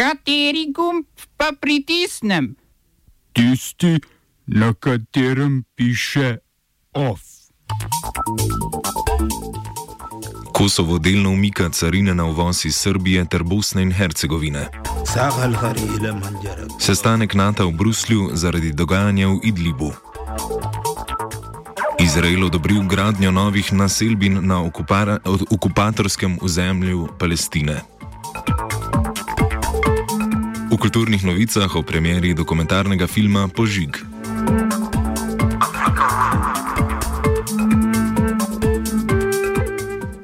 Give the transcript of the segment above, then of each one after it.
Kateri gumb pa pritisnem? Tisti, na katerem piše OF. Kosovo delno umika carine na uvoz iz Srbije ter Bosne in Hercegovine. Sestanek NATO v Bruslju zaradi dogajanja v Idlibu. Izrael odobril gradnjo novih naselbin na okupatorskem ozemlju Palestine. Kulturnih novicah o premjeri dokumentarnega filma Požig.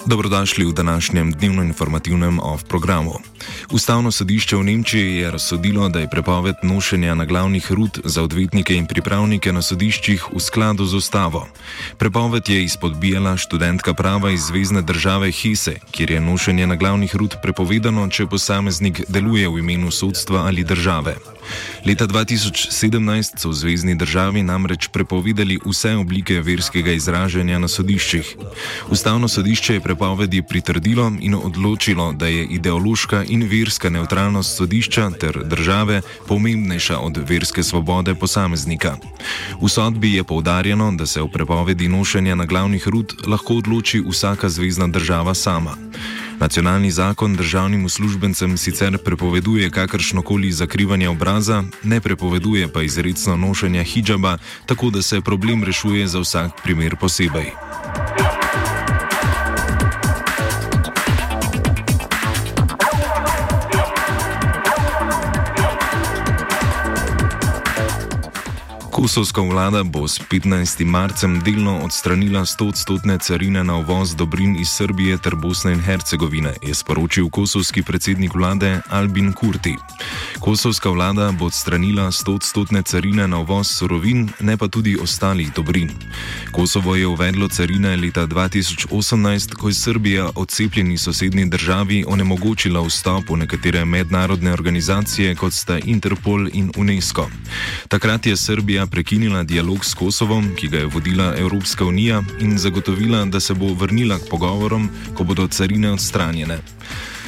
Dobrodošli v današnjem dnevno-informativnem off-programu. Ustavno sodišče v Nemčiji je razsodilo, da je prepoved nošenja na glavnih rut za odvetnike in pripravnike na sodiščih v skladu z ustavo. Prepoved je izpodbijala študentka prava iz zvezdne države Hese, kjer je nošenje na glavnih rut prepovedano, če posameznik deluje v imenu sodstva ali države. Leta 2017 so v zvezdni državi namreč prepovedali vse oblike verskega izražanja na sodiščih. Ustavno sodišče je prepovedi pritrdilo in odločilo, da je ideološka in verska neutralnost sodišča ter države pomembnejša od verske svobode posameznika. V sodbi je poudarjeno, da se o prepovedi nošenja na glavnih rut lahko odloči vsaka zvezdna država sama. Nacionalni zakon državnim uslužbencem sicer prepoveduje kakršnokoli zakrivanje obraza, ne prepoveduje pa izredno nošenja hijaba, tako da se problem rešuje za vsak primer posebej. Kosovska vlada bo s 15. marcem delno odstranila 100-odstotne carine na uvoz dobrin iz Srbije ter Bosne in Hercegovine, je sporočil kosovski predsednik vlade Albin Kurti. Kosovska vlada bo odstranila 100-odstotne carine na uvoz surovin, ne pa tudi ostalih dobrin. Kosovo je uvedlo carine leta 2018, ko je Srbija odcepljeni sosednji državi onemogočila vstop v nekatere mednarodne organizacije, kot sta Interpol in UNESCO. Takrat je Srbija prekinila dialog s Kosovom, ki ga je vodila Evropska unija, in zagotovila, da se bo vrnila k pogovorom, ko bodo carine odstranjene.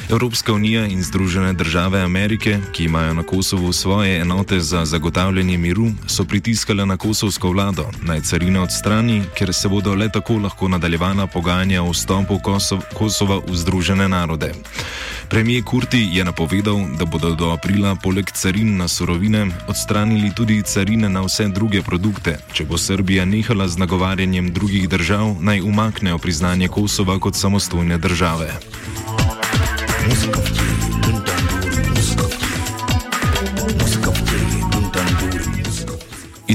Evropska unija in Združene države Amerike, ki imajo na Kosovu svoje enote za zagotavljanje miru, so pritiskale na kosovsko vlado naj carine odstrani, ker se bodo le tako lahko nadaljevala pogajanja o vstopu Kosov Kosova v Združene narode. Premijer Kurti je napovedal, da bodo do aprila poleg carin na surovine odstranili tudi carine na vse druge produkte, če bo Srbija nehala z nagovarjanjem drugih držav naj umaknejo priznanje Kosova kot samostojne države.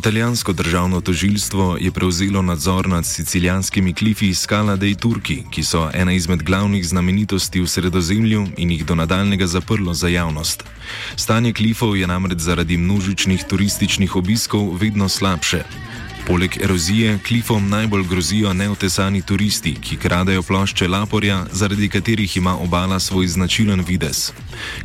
Italijansko državno tožilstvo je prevzelo nadzor nad sicilijanskimi klifi Skala dei Turki, ki so ena izmed glavnih znamenitosti v sredozemlju in jih do nadaljnega zaprlo za javnost. Stanje klifov je namreč zaradi množičnih turističnih obiskov vedno slabše. Poleg erozije klifom najbolj grozijo neotesani turisti, ki kradejo plošče Laporja, zaradi katerih ima obala svoj značilen vides.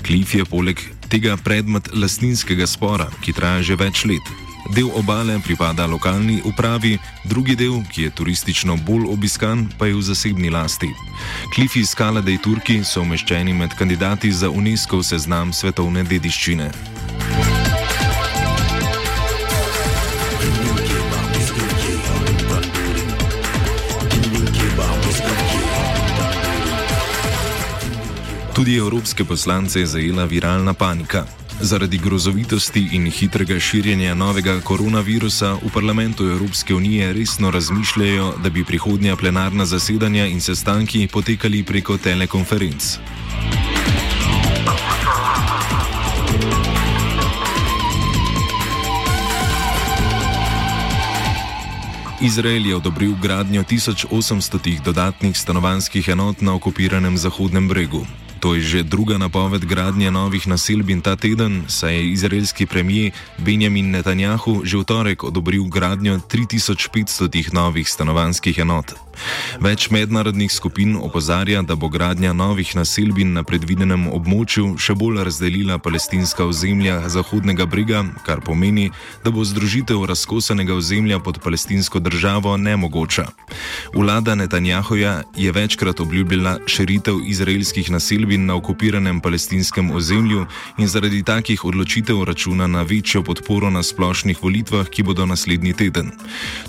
Klif je poleg tega predmet lastninskega spora, ki traja že več let. Del obale pripada lokalni upravi, drugi del, ki je turistično bolj obiskan, pa je v zasebni lasti. Klifi Skala dei Turki so umeščeni med kandidati za UNESCO seznam svetovne dediščine. Tudi evropske poslance je zajela viralna panika. Zaradi grozovitosti in hitrega širjenja novega koronavirusa v parlamentu Evropske unije resno razmišljajo, da bi prihodnja plenarna zasedanja in sestanki potekali preko telekonferenc. Izrael je odobril gradnjo 1800 dodatnih stanovanjskih enot na okupiranem Zahodnem bregu. To je že druga napoved gradnje novih naselbin ta teden, saj je izraelski premijer Benjamin Netanjahu že v torek odobril gradnjo 3500 novih stanovanjskih enot. Več mednarodnih skupin opozarja, da bo gradnja novih naselbin na predvidenem območju še bolj razdelila palestinska ozemlja Zahodnega brega, kar pomeni, da bo združitev razkosanega ozemlja pod palestinsko državo nemogoča. Vlada Netanjahuja je večkrat obljubila širitev izraelskih naselbin Srbin na okupiranem palestinskem ozemlju in zaradi takih odločitev računa na večjo podporo na splošnih volitvah, ki bodo naslednji teden.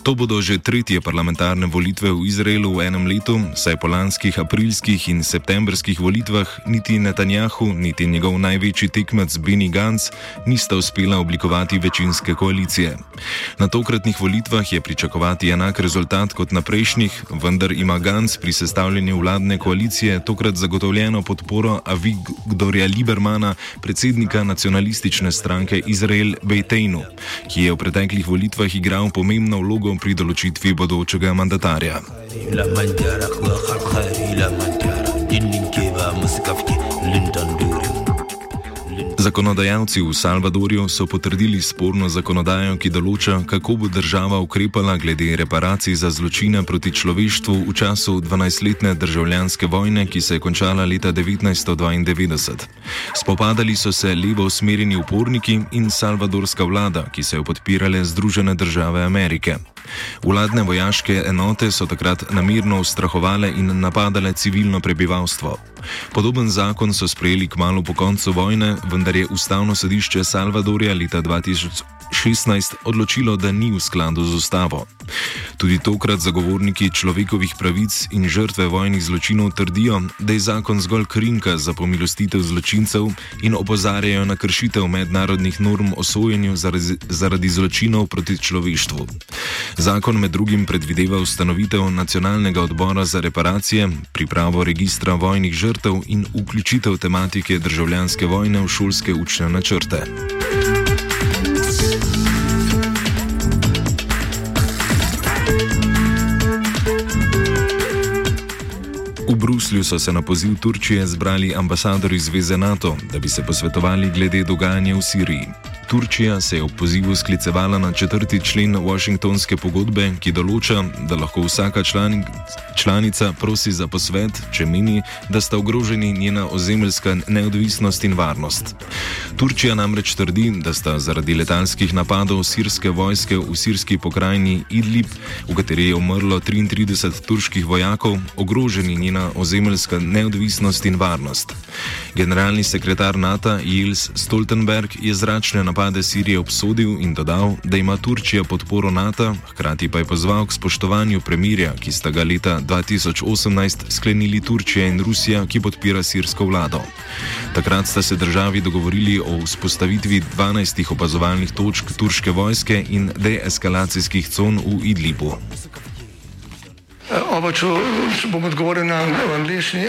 To bodo že tretje parlamentarne volitve v Izraelu v enem letu, saj po lanskih aprilskih in septembrskih volitvah niti Netanjahu, niti njegov največji tekmec Beni Gantz nista uspela oblikovati večinske koalicije. Na tokratnih volitvah je pričakovati enak rezultat kot na prejšnjih, vendar ima Gantz pri sestavljanju vladne koalicije tokrat zagotovljeno podporo Avigdorja Libermana, predsednika nacionalistične stranke Izrael Bejtejnu, ki je v preteklih volitvah igral pomembno vlogo pri določitvi bodočega mandatarja. Zakonodajalci v Salvadorju so potrdili sporno zakonodajo, ki določa, kako bo država ukrepala glede reparacij za zločine proti človeštvu v času 12-letne državljanske vojne, ki se je končala leta 1992. Spopadali so se levo usmerjeni uporniki in salvadorska vlada, ki so jo podpirale Združene države Amerike. Vladne vojaške enote so takrat namirno ustrahovale in napadale civilno prebivalstvo. Podoben zakon so sprejeli k malu po koncu vojne, vendar je Ustavno sodišče Salvadorja leta 2016 odločilo, da ni v skladu z ustavo. Tudi tokrat zagovorniki človekovih pravic in žrtve vojnih zločinov trdijo, da je zakon zgolj krinka za pomilostitev zločincev in opozarjajo na kršitev mednarodnih norm o sojenju zaradi, zaradi zločinov proti človeštvu. Zakon med drugim predvideva ustanovitev nacionalnega odbora za reparacije, pripravo registra vojnih žrtev in vključitev tematike državljanske vojne v šolske učne načrte. V Bruslju so se na poziv Turčije zbrali ambasadori Zveze NATO, da bi se posvetovali glede dogajanja v Siriji. Turčija se je v pozivu sklicevala na četrti člen Washingtonske pogodbe, ki določa, da lahko vsaka člani, članica prosi za posvet, če meni, da sta ogroženi njena ozemeljska neodvisnost in varnost. Turčija namreč trdi, da sta zaradi letalskih napadov sirske vojske v sirski pokrajini Idlib, v kateri je umrlo 33 turških vojakov, ogroženi njena ozemeljska neodvisnost in varnost. Generalni sekretar NATO Jils Stoltenberg je zračne napade Sirije obsodil in dodal, da ima Turčija podporo NATO, hkrati pa je pozval k spoštovanju premirja, ki sta ga leta 2018 sklenili Turčija in Rusija, ki podpira sirsko vlado. Takrat sta se državi dogovorili o vzpostavitvi 12 opazovalnih točk turške vojske in deeskalacijskih con v Idlibu. Oba, če, če bom odgovoril na angliški.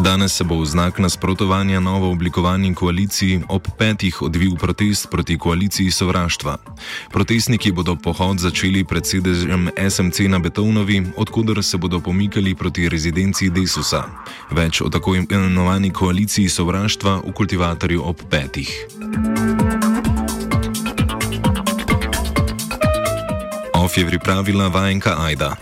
Danes se bo v znak nasprotovanja novo oblikovani koaliciji ob petih odvil protest proti koaliciji sovraštva. Protestniki bodo pohod začeli pred sedežem SMC na Betovnovi, odkudar se bodo pomikali proti rezidenci Desusa. Več o tako imenovani koaliciji sovraštva v kultivatorju ob petih. Of je pripravila vajenka Aida.